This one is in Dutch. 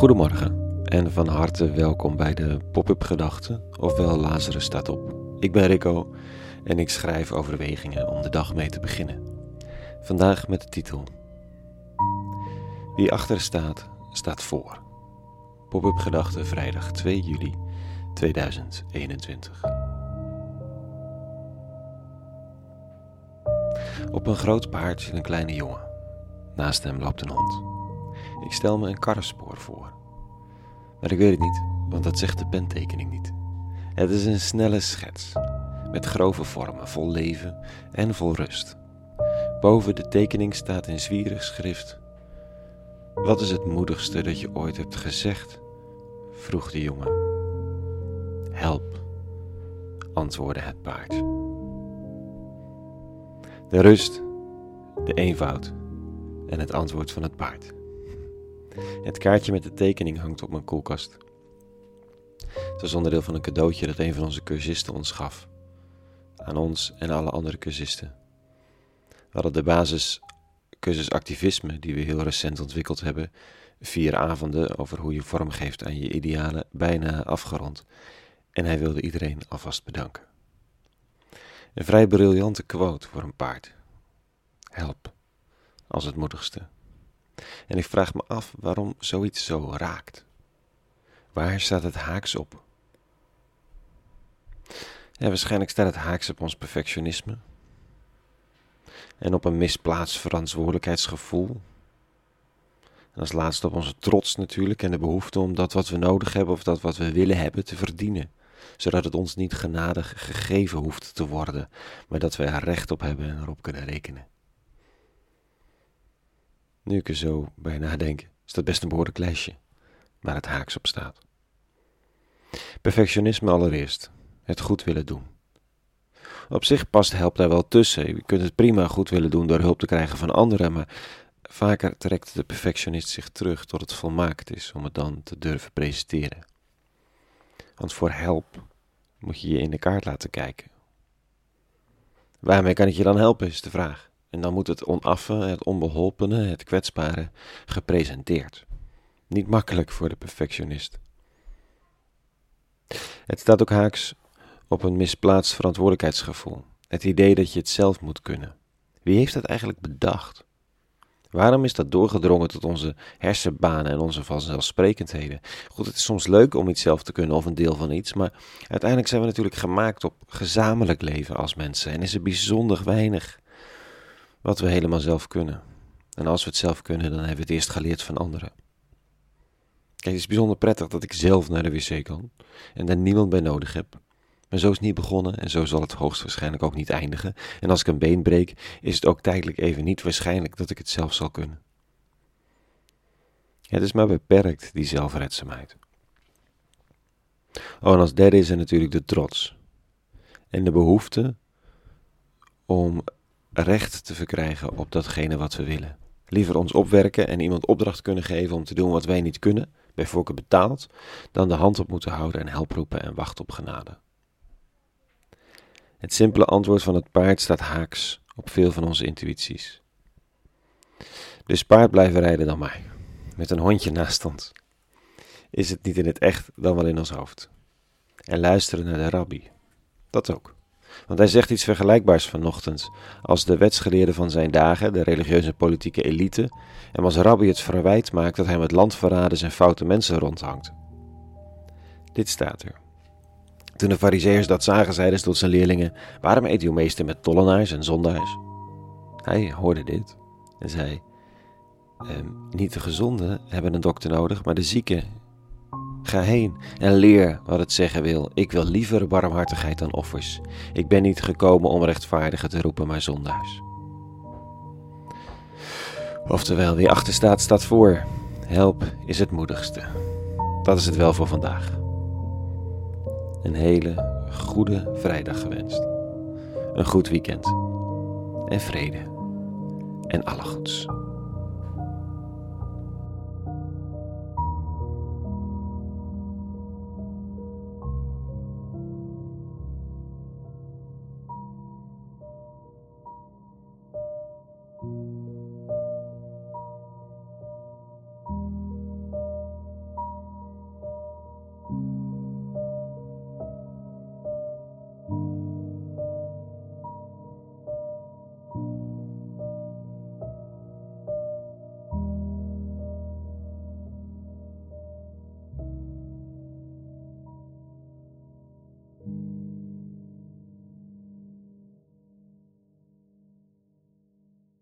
Goedemorgen en van harte welkom bij de Pop-up Gedachten, ofwel Lazarus staat op. Ik ben Rico en ik schrijf overwegingen om de dag mee te beginnen. Vandaag met de titel Wie achter staat, staat voor. Pop-up Gedachten vrijdag 2 juli 2021. Op een groot paard zit een kleine jongen. Naast hem loopt een hond. Ik stel me een karrenspoor voor. Maar ik weet het niet, want dat zegt de pentekening niet. Het is een snelle schets, met grove vormen, vol leven en vol rust. Boven de tekening staat in zwierig schrift: Wat is het moedigste dat je ooit hebt gezegd? vroeg de jongen. Help, antwoordde het paard. De rust, de eenvoud en het antwoord van het paard. Het kaartje met de tekening hangt op mijn koelkast. Het was onderdeel van een cadeautje dat een van onze cursisten ons gaf. Aan ons en alle andere cursisten. We hadden de basis cursus activisme, die we heel recent ontwikkeld hebben, vier avonden over hoe je vorm geeft aan je idealen, bijna afgerond. En hij wilde iedereen alvast bedanken. Een vrij briljante quote voor een paard. Help, als het moedigste. En ik vraag me af waarom zoiets zo raakt. Waar staat het haaks op? Ja, waarschijnlijk staat het haaks op ons perfectionisme. En op een misplaatst verantwoordelijkheidsgevoel. En als laatste op onze trots natuurlijk en de behoefte om dat wat we nodig hebben of dat wat we willen hebben te verdienen. Zodat het ons niet genadig gegeven hoeft te worden, maar dat we er recht op hebben en erop kunnen rekenen. Nu ik er zo bij nadenk, is dat best een behoorlijk lijstje waar het haaks op staat. Perfectionisme allereerst, het goed willen doen. Op zich past help daar wel tussen. Je kunt het prima goed willen doen door hulp te krijgen van anderen, maar vaker trekt de perfectionist zich terug tot het volmaakt is om het dan te durven presenteren. Want voor help moet je je in de kaart laten kijken. Waarmee kan ik je dan helpen, is de vraag. En dan moet het onaffe, het onbeholpene, het kwetsbare gepresenteerd. Niet makkelijk voor de perfectionist. Het staat ook haaks op een misplaatst verantwoordelijkheidsgevoel. Het idee dat je het zelf moet kunnen. Wie heeft dat eigenlijk bedacht? Waarom is dat doorgedrongen tot onze hersenbanen en onze vanzelfsprekendheden? Goed, het is soms leuk om iets zelf te kunnen of een deel van iets, maar uiteindelijk zijn we natuurlijk gemaakt op gezamenlijk leven als mensen en is er bijzonder weinig wat we helemaal zelf kunnen. En als we het zelf kunnen, dan hebben we het eerst geleerd van anderen. Kijk, het is bijzonder prettig dat ik zelf naar de wc kan en daar niemand bij nodig heb. Maar zo is het niet begonnen en zo zal het hoogstwaarschijnlijk ook niet eindigen. En als ik een been breek, is het ook tijdelijk even niet waarschijnlijk dat ik het zelf zal kunnen. Het is maar beperkt, die zelfredzaamheid. Oh, en als derde is er natuurlijk de trots. En de behoefte om recht te verkrijgen op datgene wat we willen. Liever ons opwerken en iemand opdracht kunnen geven om te doen wat wij niet kunnen, bij voorkeur betaald, dan de hand op moeten houden en help roepen en wachten op genade. Het simpele antwoord van het paard staat haaks op veel van onze intuïties. Dus paard blijven rijden dan maar, met een hondje naast ons. Is het niet in het echt, dan wel in ons hoofd. En luisteren naar de rabbi. Dat ook. Want hij zegt iets vergelijkbaars vanochtend als de wetsgeleerde van zijn dagen, de religieuze en politieke elite, en als Rabbi het verwijt maakt dat hij met landverraders en foute mensen rondhangt. Dit staat er. Toen de fariseërs dat zagen, zeiden ze tot zijn leerlingen, waarom eet uw meester met tollenaars en zondaars? Hij hoorde dit en zei, ehm, niet de gezonden hebben een dokter nodig, maar de zieken Ga heen en leer wat het zeggen wil. Ik wil liever barmhartigheid dan offers. Ik ben niet gekomen om rechtvaardigen te roepen, maar zondaars. Oftewel, wie achter staat, staat voor. Help is het moedigste. Dat is het wel voor vandaag. Een hele goede vrijdag gewenst. Een goed weekend. En vrede. En alle goeds.